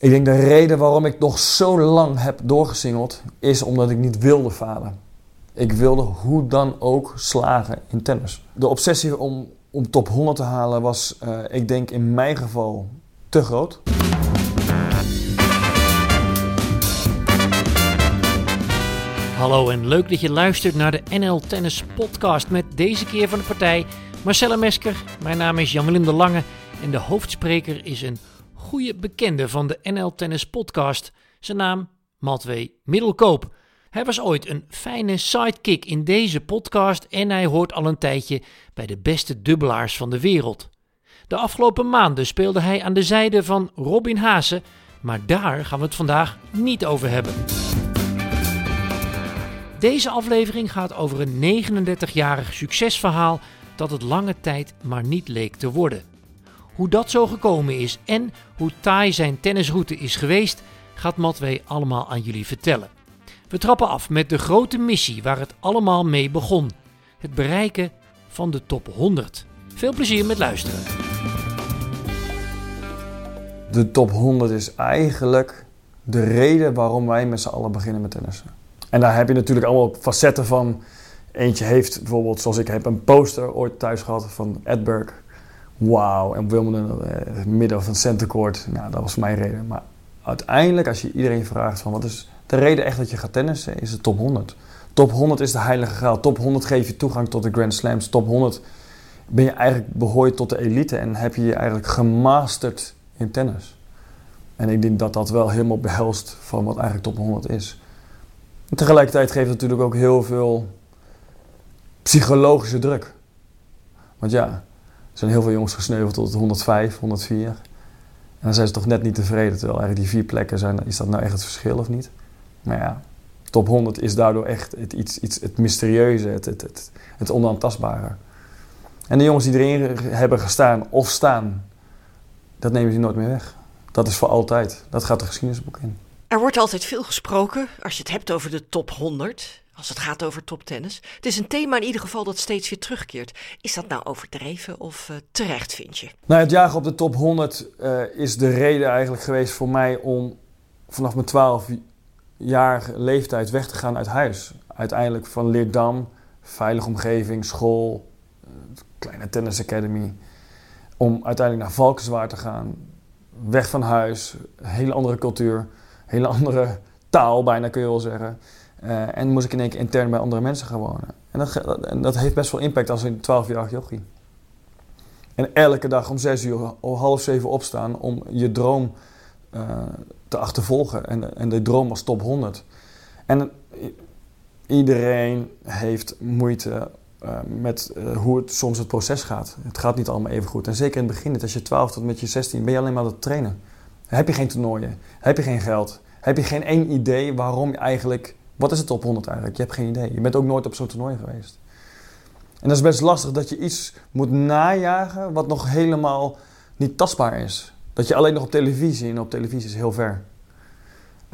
Ik denk de reden waarom ik nog zo lang heb doorgesingeld is omdat ik niet wilde falen. Ik wilde hoe dan ook slagen in tennis. De obsessie om, om top 100 te halen was, uh, ik denk in mijn geval, te groot. Hallo en leuk dat je luistert naar de NL Tennis Podcast met deze keer van de partij Marcella Mesker. Mijn naam is Jan-Willem de Lange en de hoofdspreker is een goede bekende van de NL Tennis Podcast. Zijn naam Matwee Middelkoop. Hij was ooit een fijne sidekick in deze podcast en hij hoort al een tijdje bij de beste dubbelaars van de wereld. De afgelopen maanden speelde hij aan de zijde van Robin Haase, maar daar gaan we het vandaag niet over hebben. Deze aflevering gaat over een 39-jarig succesverhaal dat het lange tijd maar niet leek te worden. Hoe dat zo gekomen is en hoe taai zijn tennisroute is geweest, gaat Matwee allemaal aan jullie vertellen. We trappen af met de grote missie waar het allemaal mee begon: het bereiken van de top 100. Veel plezier met luisteren. De top 100 is eigenlijk de reden waarom wij met z'n allen beginnen met tennissen. En daar heb je natuurlijk allemaal facetten van. Eentje heeft bijvoorbeeld, zoals ik heb, een poster ooit thuis gehad van Edberg wauw. En Wimbledon, uh, midden van centercourt. Nou, dat was mijn reden. Maar uiteindelijk, als je iedereen vraagt van wat is de reden echt dat je gaat tennissen, is de top 100. Top 100 is de heilige graal. Top 100 geeft je toegang tot de Grand Slams. Top 100 ben je eigenlijk behoord tot de elite en heb je je eigenlijk gemasterd in tennis. En ik denk dat dat wel helemaal behelst van wat eigenlijk top 100 is. Tegelijkertijd geeft het natuurlijk ook heel veel psychologische druk. Want ja, zijn heel veel jongens gesneuveld tot 105, 104. En dan zijn ze toch net niet tevreden. Terwijl eigenlijk die vier plekken zijn, is dat nou echt het verschil of niet? Nou ja, top 100 is daardoor echt het, iets, iets, het mysterieuze, het, het, het, het onaantastbare. En de jongens die erin hebben gestaan of staan, dat nemen ze nooit meer weg. Dat is voor altijd. Dat gaat de geschiedenisboek in. Er wordt altijd veel gesproken als je het hebt over de top 100 als het gaat over toptennis. Het is een thema in ieder geval dat steeds weer terugkeert. Is dat nou overdreven of uh, terecht, vind je? Nou, het jagen op de top 100 uh, eh, is de reden eigenlijk geweest voor mij om vanaf mijn 12-jarige leeftijd weg te gaan uit huis. Uiteindelijk van Leerdam, veilige omgeving, school, uh, kleine tennisacademy. Om uiteindelijk naar Valkenswaard te gaan. Weg van huis, hele andere cultuur, hele andere taal bijna kun je wel zeggen. Uh, en moest ik in één keer intern bij andere mensen gaan wonen. En dat, en dat heeft best wel impact als een 12-jarig jochie. En elke dag om 6 uur, half 7 opstaan om je droom uh, te achtervolgen. En, en de droom was top 100. En iedereen heeft moeite met hoe het soms het proces gaat. Het gaat niet allemaal even goed. En zeker in het begin, als je 12 tot met je 16 ben je alleen maar aan het trainen. Heb je geen toernooien, heb je geen geld, heb je geen één idee waarom je eigenlijk wat is het top 100 eigenlijk? Je hebt geen idee. Je bent ook nooit op zo'n toernooi geweest. En dat is best lastig dat je iets moet najagen wat nog helemaal niet tastbaar is. Dat je alleen nog op televisie en op televisie is heel ver.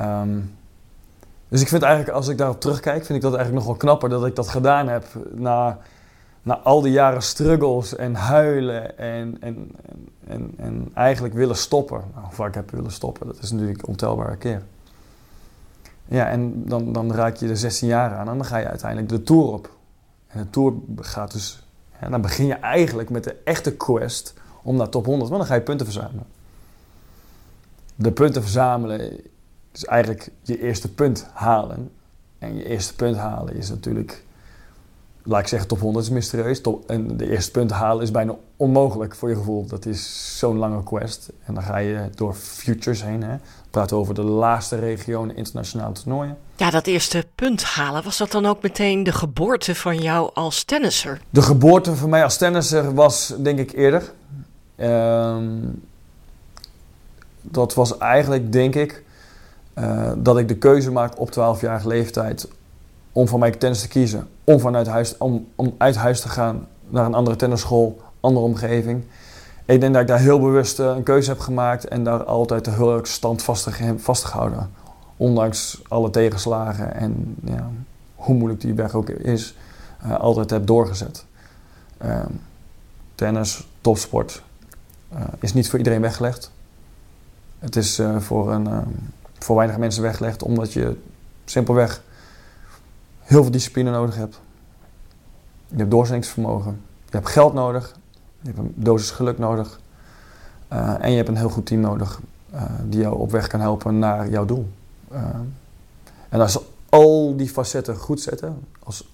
Um, dus ik vind eigenlijk, als ik daarop terugkijk, vind ik dat eigenlijk nog wel knapper dat ik dat gedaan heb. Na, na al die jaren struggles en huilen en, en, en, en, eigenlijk willen stoppen. Nou, vaak heb ik willen stoppen? Dat is natuurlijk ontelbare keer. Ja, en dan, dan raak je de 16 jaar aan en dan ga je uiteindelijk de Tour op. En de Tour gaat dus... Ja, dan begin je eigenlijk met de echte quest om naar top 100, want dan ga je punten verzamelen. De punten verzamelen is eigenlijk je eerste punt halen. En je eerste punt halen is natuurlijk laat ik zeggen, top 100 is mysterieus. Top, en de eerste punten halen is bijna onmogelijk voor je gevoel. Dat is zo'n lange quest. En dan ga je door futures heen. Hè. We praten over de laagste regionen internationale toernooien. Ja, dat eerste punt halen, was dat dan ook meteen de geboorte van jou als tennisser? De geboorte van mij als tennisser was denk ik eerder. Um, dat was eigenlijk, denk ik, uh, dat ik de keuze maak op 12-jarige leeftijd om van mij tennis te kiezen. Om, vanuit huis, om, om uit huis te gaan naar een andere tennisschool, andere omgeving. Ik denk dat ik daar heel bewust eh, een keuze heb gemaakt en daar altijd erg standvastig heb vastgehouden. Ondanks alle tegenslagen en ja, hoe moeilijk die weg ook is, uh, altijd heb doorgezet. Uh, tennis, topsport, uh, is niet voor iedereen weggelegd. Het is eh, voor, een, eh, voor weinig mensen weggelegd, omdat je simpelweg heel veel discipline nodig hebt. Je hebt doorzettingsvermogen. Je hebt geld nodig. Je hebt een dosis geluk nodig. Eh, en je hebt een heel goed team nodig uh, die jou op weg kan helpen naar jouw doel. Uh, en als al die facetten goed zetten, als,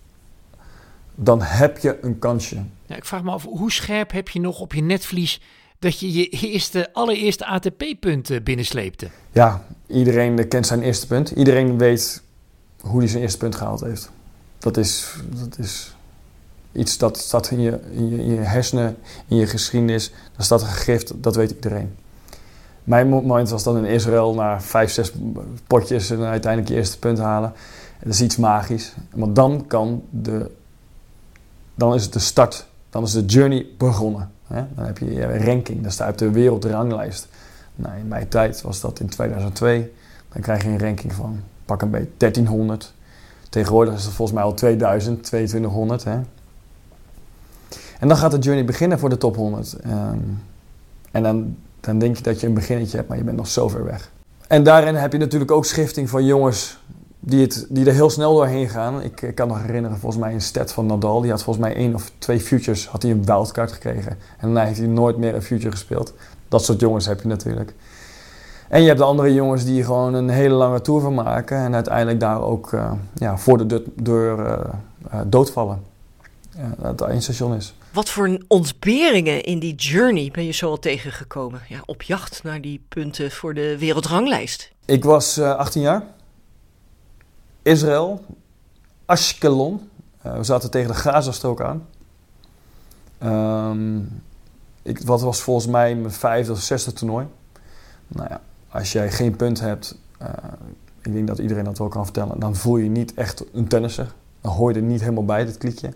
dan heb je een kansje. Ja, ik vraag me af, hoe scherp heb je nog op je netvlies dat je je eerste, allereerste ATP-punt binnensleepte? Ja, iedereen kent zijn eerste punt. Iedereen weet hoe hij zijn eerste punt gehaald heeft. Dat is, dat is iets dat staat in je, in, je, je hersenen, in je geschiedenis. Dat staat gegrift, dat weet iedereen. Mijn moment was dan in Israël na vijf, zes potjes en uiteindelijk je eerste punt halen. Dat is iets magisch. Want dan kan de, dan is het de start, dan is de journey begonnen. Dan heb je je ranking, dat staat op de wereldranglijst. Nou, in mijn tijd was dat in 2002. Dan krijg je een ranking van pak een beetje 1300. Tegenwoordig is het volgens mij al 2000, 2200. Hè? En dan gaat de journey beginnen voor de top 100. Um, ehm, en dan, dan denk je dat je een beginnetje hebt, maar je bent nog zo ver weg. En daarin heb je natuurlijk ook schifting van jongens die, het, die er heel snel doorheen gaan. Ik, ik kan nog herinneren, volgens mij een stat van Nadal. Die had volgens mij één of twee futures, had hij een wildcard gekregen. En daarna heeft hij nooit meer een future gespeeld. Dat soort jongens heb je natuurlijk. En je hebt de andere jongens die gewoon een hele lange tour van maken. En uiteindelijk daar ook uh, ja, voor de deur uh, uh, doodvallen. dat één station is. Wat voor ontberingen in die journey ben je zo al tegengekomen? Ja, op jacht naar die punten voor de wereldranglijst. Ik was 18 jaar. Israël, Ashkelon. We zaten tegen de Gazastrook aan. Um, ik, wat was volgens mij mijn vijfde of zesde toernooi. Nou ja, als jij geen punt hebt, uh, ik denk dat iedereen dat wel kan vertellen, dan voel je niet echt een tennisser. Dan hoor je er niet helemaal bij, dit kliekje.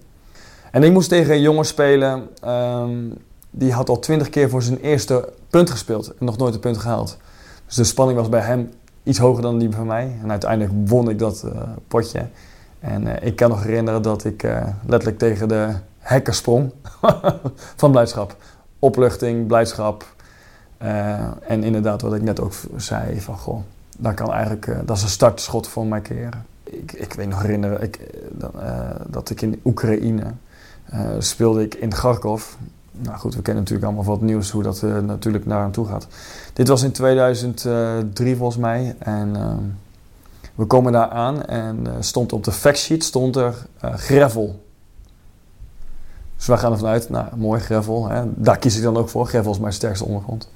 En ik moest tegen een jongen spelen, um, die had al twintig keer voor zijn eerste punt gespeeld en nog nooit een punt gehaald. Dus de spanning was bij hem iets hoger dan die van mij. En uiteindelijk won ik dat uh, potje. En uh, ik kan nog herinneren dat ik letterlijk tegen de hekken sprong van blijdschap. Opluchting, blijdschap. En inderdaad, wat ik net ook zei, van goh, dat, kan eigenlijk, dat is een startschot voor mijn carrière. Ik, ik weet nog herinneren ik, dat ik in Oekraïne speelde ik in Kharkov. Nou goed, we kennen natuurlijk allemaal wat nieuws hoe dat uh, natuurlijk naar aan toe gaat. Dit was in 2003 volgens mij. En we komen daar aan en stond op de factsheet stond er gravel. Dus wij gaan ervan uit, nou mooi gravel. Hè. Daar kies ik dan ook voor. Gravel is mijn sterkste ondergrond.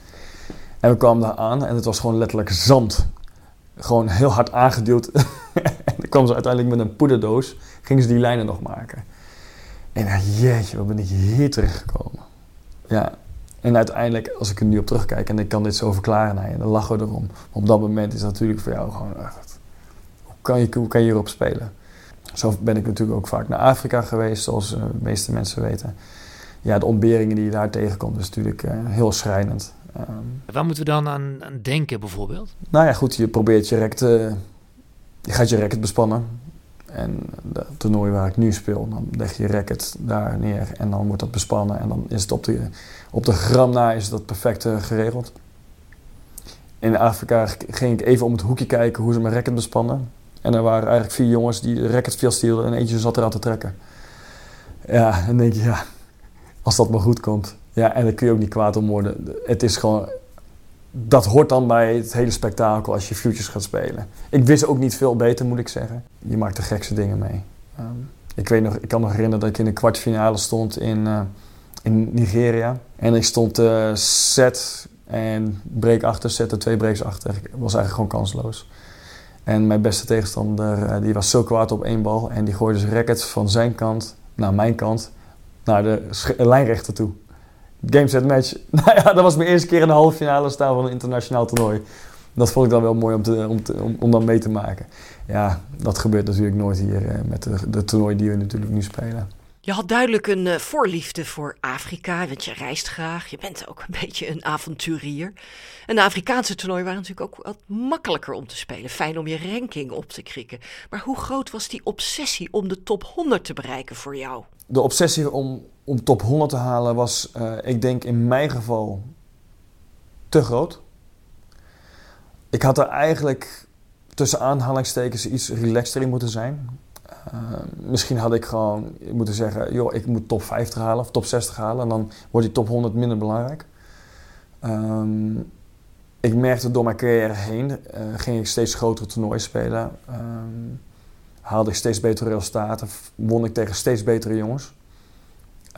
En we kwamen daar aan en het was gewoon letterlijk zand. Gewoon heel hard aangeduwd. en dan kwam ze uiteindelijk met een poederdoos. Gingen ze die lijnen nog maken. En dacht, jeetje, wat ben ik hier terechtgekomen. Ja, en uiteindelijk, als ik er nu op terugkijk en ik kan dit zo verklaren dan lachen we erom. op dat moment is het natuurlijk voor jou gewoon, echt, hoe, kan je, hoe kan je hierop spelen? Zo ben ik natuurlijk ook vaak naar Afrika geweest, zoals uh, de meeste mensen weten. Ja, de ontberingen die je daar tegenkomt, is natuurlijk uh, heel schrijnend. Um, Waar moeten we dan aan, aan, denken bijvoorbeeld? Nou ja, goed, je probeert je racket, uh, je gaat je racket bespannen. En het toernooi waar ik nu speel, dan leg je racket daar neer en dan wordt dat bespannen. En dan is het op de, op de gram na is dat perfect uh, geregeld. In Afrika ging ik even om het hoekje kijken hoe ze mijn racket bespannen. En er waren eigenlijk vier jongens die de racket veel stielden en eentje zat eraan te trekken. Ja, en dan denk je, ja, als dat maar goed komt. Ja, en dan kun je ook niet kwaad om worden. Het is gewoon dat hoort dan bij het hele spektakel als je futures gaat spelen. Ik wist ook niet veel beter, moet ik zeggen. Je maakt de gekste dingen mee. Um, ik, weet nog, ik kan me herinneren dat ik in de kwartfinale stond in, uh, in Nigeria. En ik stond uh, set en break achter, er twee breaks achter. Ik was eigenlijk gewoon kansloos. En mijn beste tegenstander uh, die was zo kwaad op één bal. En die gooide zijn racket van zijn kant naar mijn kant, naar de lijnrechter toe. Game set match. Nou ja, dat was mijn eerste keer in de halve finale staan van een internationaal toernooi. Dat vond ik dan wel mooi om, te, om, om, dan mee te maken. Ja, dat gebeurt natuurlijk nooit hier eh, met de, de toernooi die we natuurlijk nu spelen. Je had duidelijk een uh, voorliefde voor Afrika, want je reist graag. Je bent ook een beetje een avonturier. En de Afrikaanse toernooien waren natuurlijk ook wat makkelijker om te spelen. Fijn om je ranking op te krikken. Maar hoe groot was die obsessie om de top 100 te bereiken voor jou? De obsessie om om top 100 te halen was, uh, ik denk in mijn geval, te groot. ik had er eigenlijk tussen aanhalingstekens iets relaxter in moeten zijn. Uh, misschien had ik gewoon moeten zeggen, joh, ik moet top 50 halen of top 60 halen. En dan wordt die top 100 minder belangrijk. Um, ik merkte door mijn carrière heen, uh, ging ik steeds grotere toernooien spelen. Um, haalde ik steeds betere resultaten, won ik tegen steeds betere jongens.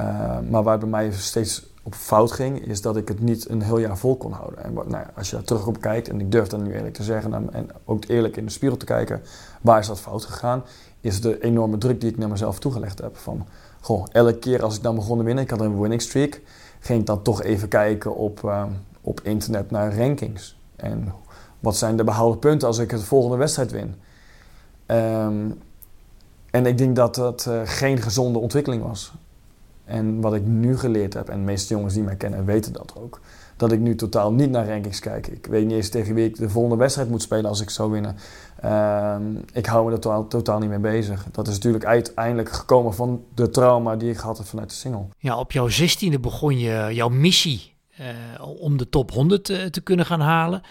Uh, maar waar bij mij steeds op fout ging, is dat ik het niet een heel jaar vol kon houden. En nou, als je daar terug op kijkt, en ik durf dat nu eerlijk te zeggen, en ook eerlijk in de spiegel te kijken, waar is dat fout gegaan, is de enorme druk die ik naar mezelf toegelegd heb. Van, goh, elke keer als ik dan begon te winnen, ik had een winning streak, ging ik dan toch even kijken op, uh, op internet naar rankings. En wat zijn de behaalde punten als ik de volgende wedstrijd win? Um, en ik denk dat dat uh, geen gezonde ontwikkeling was. En wat ik nu geleerd heb, en de meeste jongens die mij kennen weten dat ook, dat ik nu totaal niet naar rankings kijk. Ik weet niet eens tegen wie ik de volgende wedstrijd moet spelen als ik zou winnen. Uh, ik hou me er totaal, niet mee bezig. Dat is natuurlijk uiteindelijk gekomen van de trauma die ik gehad heb vanuit de single. Ja, op jouw zestiende begon je jouw missie uh, om de top 100 te, eh, te kunnen gaan halen.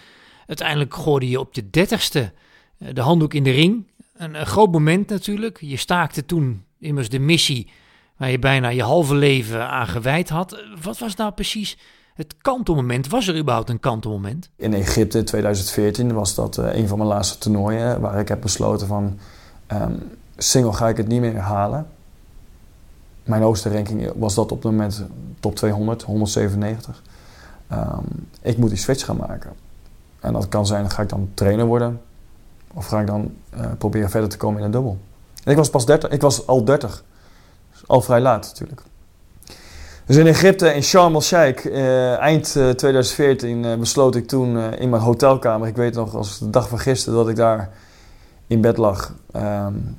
Uiteindelijk gooide je op je dertigste de handdoek in de ring. Een, groot moment natuurlijk. Je staakte toen immers de missie waar je bijna je halve leven aan gewijd had. Wat was nou precies het kantelmoment? Was er überhaupt een kantelmoment? In Egypte in 2014 was dat uh, een van mijn laatste toernooien waar ik heb besloten van um, single ga ik het niet meer halen. Mijn hoogste ranking was dat op het moment top 200, 197. Um, ik moet die switch gaan maken. En dat kan zijn, ga ik dan trainer worden of ga ik dan uh, proberen verder te komen in een dubbel. En ik was pas 30, ik was al 30 al vrij laat natuurlijk. Dus in Egypte, in Sharm el-Sheikh, uh, eind uh, 2014 uh, besloot ik toen in mijn hotelkamer, ik weet nog als de dag van gisteren, dat ik daar in bed lag. Um,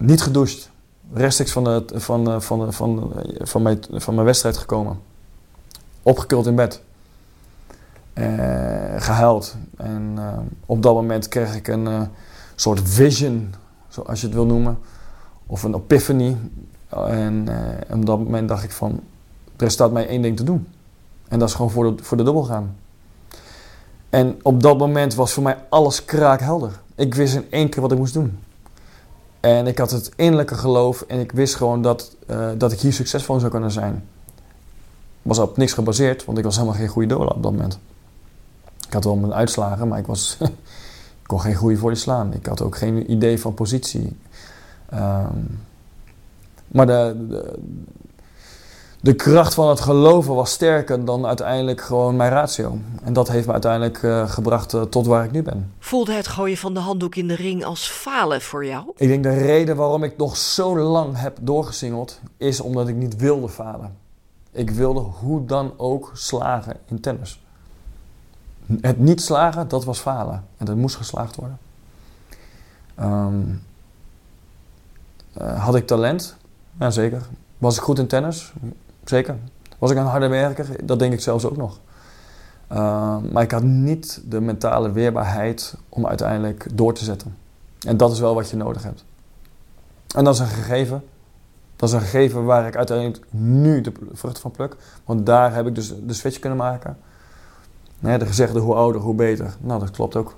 niet gedoucht. Rechtstreeks van, de, van, van, van, van, mijn, van mijn wedstrijd gekomen. Opgekruld in bed. Gehuild. En op dat moment kreeg ik een soort vision, zoals je het wil noemen of een epiphany. En op dat moment dacht ik van, er staat mij één ding te doen. En dat is gewoon voor de, voor de dubbel gaan. En op dat moment was voor mij alles kraakhelder. Ik wist in één keer wat ik moest doen. En ik had het innerlijke geloof en ik wist gewoon dat, dat ik hier succesvol zou kunnen zijn. Was op niks gebaseerd, want ik was helemaal geen goede dubbel op dat moment. Ik had wel mijn uitslagen, maar ik, was, ik kon geen goede voor die slaan. Ik had ook geen idee van positie. Um, maar de, de, de, kracht van het geloven was sterker dan uiteindelijk gewoon mijn ratio. En dat heeft me uiteindelijk uh, gebracht uh, tot waar ik nu ben. Voelde het gooien van de handdoek in de ring als falen voor jou? Ik denk de reden waarom ik nog zo lang heb doorgesingeld, is omdat ik niet wilde falen. Ik wilde hoe dan ook slagen in tennis. Het niet slagen, dat was falen. En dat moest geslaagd worden. Um, uh, had ik talent? Ja, zeker. Was ik goed in tennis? Zeker. Was ik een harde werker? Dat denk ik zelfs ook nog. Uh, maar ik had niet de mentale weerbaarheid om uiteindelijk door te zetten. En dat is wel wat je nodig hebt. En dat is een gegeven. Dat is een gegeven waar ik uiteindelijk nu de vruchten van pluk. Want daar heb ik dus de switch kunnen maken. Nee, de gezegde hoe ouder, hoe beter. Nou, dat klopt ook.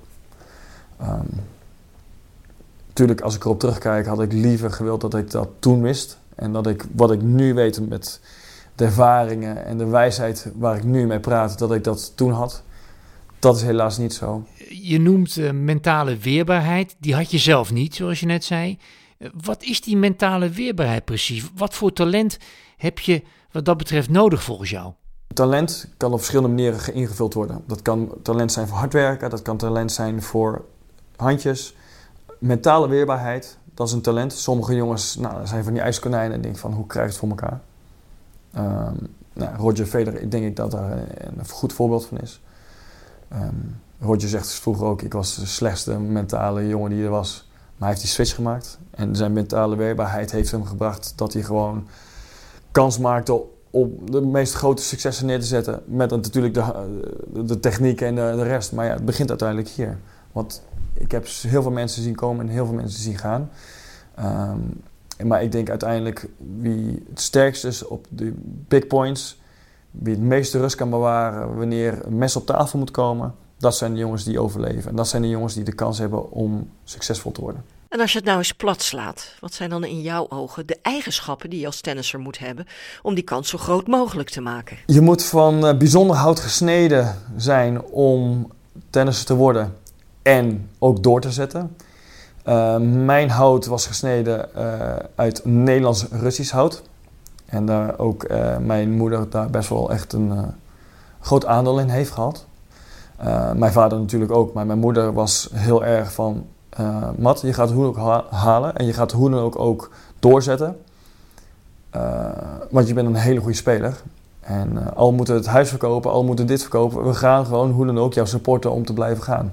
Um, Tuurlijk, als ik erop terugkijk, had ik liever gewild dat ik dat toen wist. En dat ik wat ik nu weet met de ervaringen en de wijsheid waar ik nu mee praat, dat ik dat toen had. Dat is helaas niet zo. Je noemt uh, mentale weerbaarheid. Die had je zelf niet, zoals je net zei. Uh, wat is die mentale weerbaarheid precies? Wat voor talent heb je wat dat betreft nodig volgens jou? Talent kan op verschillende manieren ingevuld worden. Dat kan talent zijn voor hard werken, dat kan talent zijn voor handjes, mentale weerbaarheid, dat is een talent. Sommige jongens nou, zijn van die ijskonijnen en denk van hoe krijg je het voor elkaar? Um, nou, Roger Federer, denk ik dat daar een, goed voorbeeld van is. Um, Roger zegt vroeger ook, ik was de slechtste mentale jongen die er was. Maar hij heeft die switch gemaakt. En zijn mentale weerbaarheid heeft hem gebracht dat hij gewoon kans maakte om de meest grote successen neer te zetten. Met natuurlijk de, de techniek en de, rest. Maar ja, het begint uiteindelijk hier. Want ik heb heel veel mensen zien komen en heel veel mensen zien gaan. Um, maar ik denk uiteindelijk wie het sterkst is op de big points, wie het meeste rust kan bewaren wanneer een mes op tafel moet komen, Dat zijn de jongens die overleven. En dat zijn de jongens die de kans hebben om succesvol te worden. En als je het nou eens plat slaat, wat zijn dan in jouw ogen de eigenschappen die je als tennisser moet hebben om die kans zo groot mogelijk te maken? Je moet van uh, bijzonder hout gesneden zijn om tennisser te worden en ook door te zetten. Uh, mijn hout was gesneden uh, uit Nederlands-Russisch hout. En daar ook mijn moeder daar best wel echt een groot aandeel in heeft gehad. mijn vader natuurlijk ook, maar mijn moeder was heel erg van uh, Mat, je gaat hoe ook halen en je gaat hoe dan ook, ook doorzetten. Uh, want je bent een hele goede speler. En uh, al moeten het huis verkopen, al moeten dit verkopen, we gaan gewoon hoe dan ook jou supporten om te blijven gaan.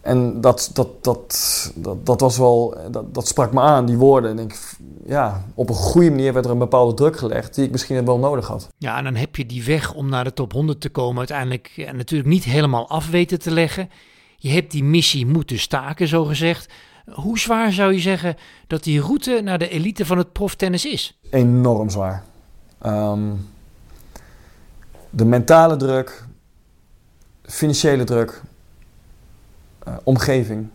En dat, dat, dat, dat, dat was wel, dat, dat sprak me aan, die woorden. En ik, ja, op een goede manier werd er een bepaalde druk gelegd die ik misschien wel nodig had. Ja, en dan heb je die weg om naar de top 100 te komen uiteindelijk natuurlijk niet helemaal af weten te leggen. Je hebt die missie moeten staken, zo gezegd. Hoe zwaar zou je zeggen dat die route naar de elite van het proftennis is? Enorm zwaar. Um, de mentale druk, financiële druk, uh, omgeving.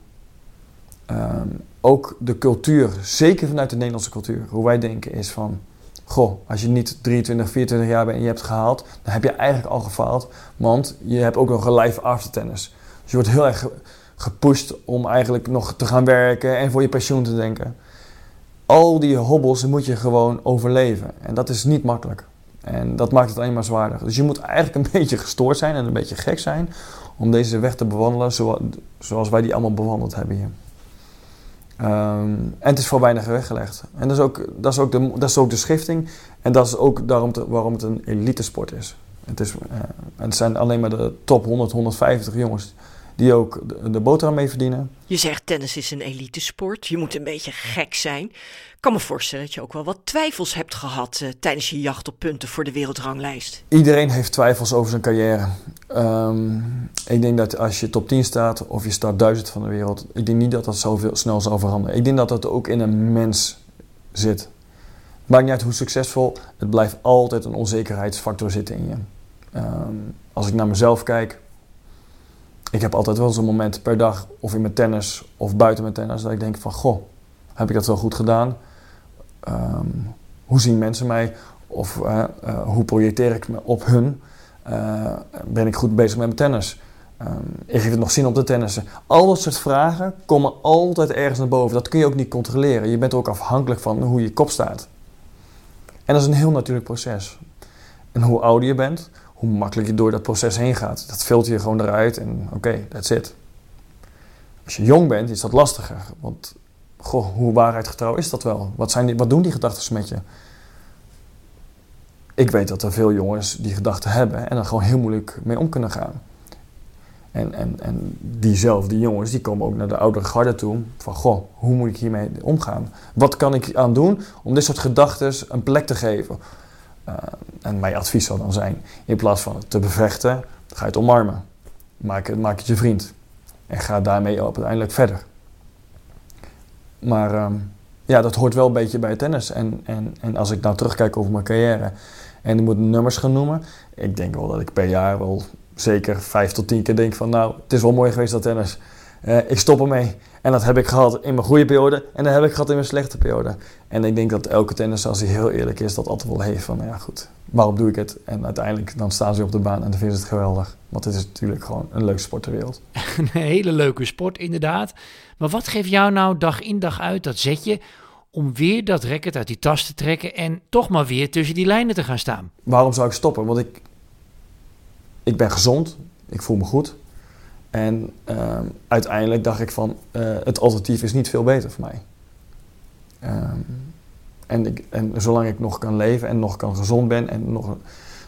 Um, ook de cultuur, zeker vanuit de Nederlandse cultuur. Hoe wij denken is van, goh, als je niet 23, 24 jaar bent en je hebt gehaald, dan heb je eigenlijk al gefaald. Want je hebt ook nog een live after tennis je wordt heel erg gepusht om eigenlijk nog te gaan werken en voor je pensioen te denken. Al die hobbels moet je gewoon overleven. En dat is niet makkelijk. En dat maakt het alleen maar zwaarder. Dus je moet eigenlijk een beetje gestoord zijn en een beetje gek zijn om deze weg te bewandelen zoals wij die allemaal bewandeld hebben hier. Um, en het is voor weinig weggelegd. En dat is ook, dat is ook, de, dat is ook de schifting. En dat is ook daarom te, waarom het een elite sport is. Het, is uh, het zijn alleen maar de top 100, 150 jongens die ook de, de boterham mee verdienen. Je zegt tennis is een elitesport. Je moet een beetje gek zijn. Ik kan me voorstellen dat je ook wel wat twijfels hebt gehad uh, tijdens je jacht op punten voor de wereldranglijst. Iedereen heeft twijfels over zijn carrière. Um, ik denk dat als je top 10 staat of je staat duizend van de wereld, ik denk niet dat dat zoveel snel zal veranderen. Ik denk dat dat ook in een mens zit. Maakt niet uit hoe succesvol, het blijft altijd een onzekerheidsfactor zitten in je. Um, als ik naar mezelf kijk, ik heb altijd wel zo'n moment per dag, of in mijn tennis of buiten mijn tennis, dat ik denk van, goh, heb ik dat wel goed gedaan? Um, hoe zien mensen mij? Of uh, hoe projecteer ik me op hun? Uh, ben ik goed bezig met mijn tennis? Heeft het nog zin om te tennissen? Al dat soort vragen komen altijd ergens naar boven. Dat kun je ook niet controleren. Je bent ook afhankelijk van hoe je kop staat. En dat is een heel natuurlijk proces. En hoe ouder je bent, hoe makkelijk je door dat proces heen gaat. Dat filter je gewoon eruit en oké, okay, that's it. Als je jong bent, is dat lastiger. Want goh, hoe waarheidgetrouw is dat wel? Wat, zijn die, wat doen die gedachten met je? Ik weet dat er veel jongens die gedachten hebben en er gewoon heel moeilijk mee om kunnen gaan. En, en, en diezelfde jongens, die komen ook naar de oudere garde toe. Van, goh, hoe moet ik hiermee omgaan? Wat kan ik aan doen om dit soort gedachten een plek te geven? Uh, en mijn advies zou dan zijn, in plaats van het te bevechten, ga je het omarmen. Maak het, maak het je vriend. En ga daarmee uiteindelijk verder. Maar um, ja, dat hoort wel een beetje bij tennis. En, en, en als ik nou terugkijk over mijn carrière en ik moet nummers gaan noemen, ik denk wel dat ik per jaar wel zeker vijf tot tien keer denk van nou, het is wel mooi geweest dat tennis. Uh, ik stop ermee. En dat heb ik gehad in mijn goede periode en dat heb ik gehad in mijn slechte periode. En ik denk dat elke tennis, als hij heel eerlijk is, dat altijd wel heeft van, nou ja goed, waarom doe ik het? En uiteindelijk dan staan ze op de baan en dan vinden ze het geweldig. Want het is natuurlijk gewoon een leuke sport ter wereld. een hele leuke sport, inderdaad. Maar wat geeft jou nou dag in dag uit dat zetje om weer dat racket uit die tas te trekken en toch maar weer tussen die lijnen te gaan staan? Waarom zou ik stoppen? Want ik, ik ben gezond, ik voel me goed. En um, uiteindelijk dacht ik van, uh, het alternatief is niet veel beter voor mij. Um, en, en zolang ik nog kan leven en nog kan gezond ben en nog,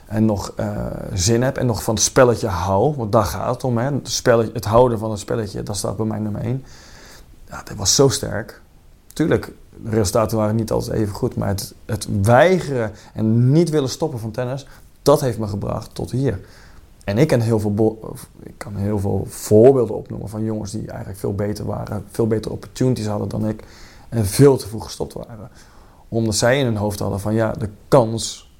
en nog uh, zin heb en nog van het spelletje hou, want daar gaat het om, hè, het, spelletje, het houden van het spelletje, dat staat bij mij nummer één. Dat was zo sterk. Tuurlijk, de resultaten waren niet altijd even goed, maar het, het weigeren en niet willen stoppen van tennis, dat heeft me gebracht tot hier. En ik kan, heel veel ik kan heel veel voorbeelden opnoemen van jongens die eigenlijk veel beter waren, veel betere opportunities hadden dan ik en veel te vroeg gestopt waren. Omdat zij in hun hoofd hadden van ja, de kans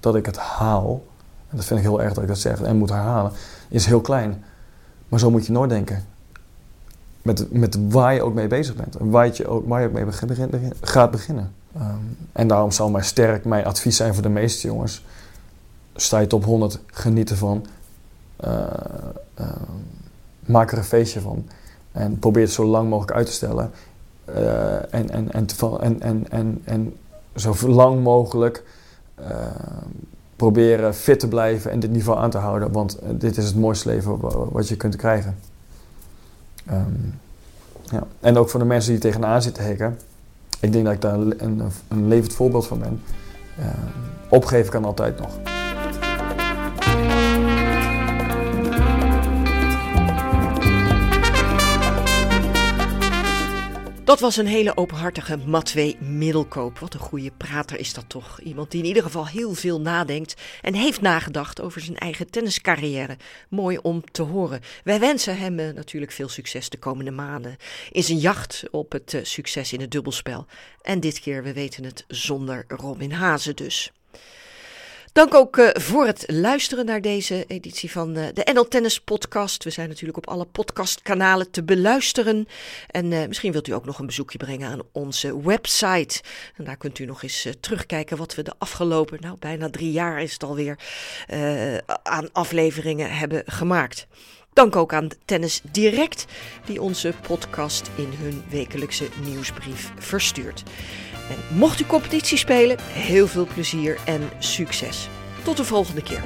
dat ik het haal, en dat vind ik heel erg dat ik dat zeg en moet herhalen, is heel klein. Maar zo moet je nooit denken. Met, met waar je ook mee bezig bent. En waar je ook, waar je ook mee begin, gaat beginnen. Um, en daarom zal mijn sterk mijn advies zijn voor de meeste jongens. Sta je top 100, geniet ervan. Uh, maak er een feestje van. En probeer het zo lang mogelijk uit te stellen. Uh, en, en, en, en, en, en, en zo lang mogelijk proberen fit te blijven en dit niveau aan te houden. Want dit is het mooiste leven wat je kunt krijgen. Um, ja. En ook voor de mensen die tegenaan zitten hekken. Ik denk dat ik daar een, een levend voorbeeld van ben. Uh, opgeven kan altijd nog. Dat was een hele openhartige Matwee Middelkoop. Wat een goede prater is dat toch. Iemand die in ieder geval heel veel nadenkt en heeft nagedacht over zijn eigen tenniscarrière. Mooi om te horen. Wij wensen hem uh, natuurlijk veel succes de komende maanden in zijn jacht op het uh, succes in het dubbelspel. En dit keer, we weten het, zonder Robin Hazen dus. Dank ook uh, voor het luisteren naar deze editie van uh, de NL Tennis Podcast. We zijn natuurlijk op alle podcastkanalen te beluisteren. En uh, misschien wilt u ook nog een bezoekje brengen aan onze website. En daar kunt u nog eens terugkijken wat we de afgelopen, nou bijna drie jaar is het alweer, aan afleveringen hebben gemaakt. Dank ook aan Tennis Direct, die onze podcast in hun wekelijkse nieuwsbrief verstuurt. En mocht u competitie spelen, heel veel plezier en succes. Tot de volgende keer.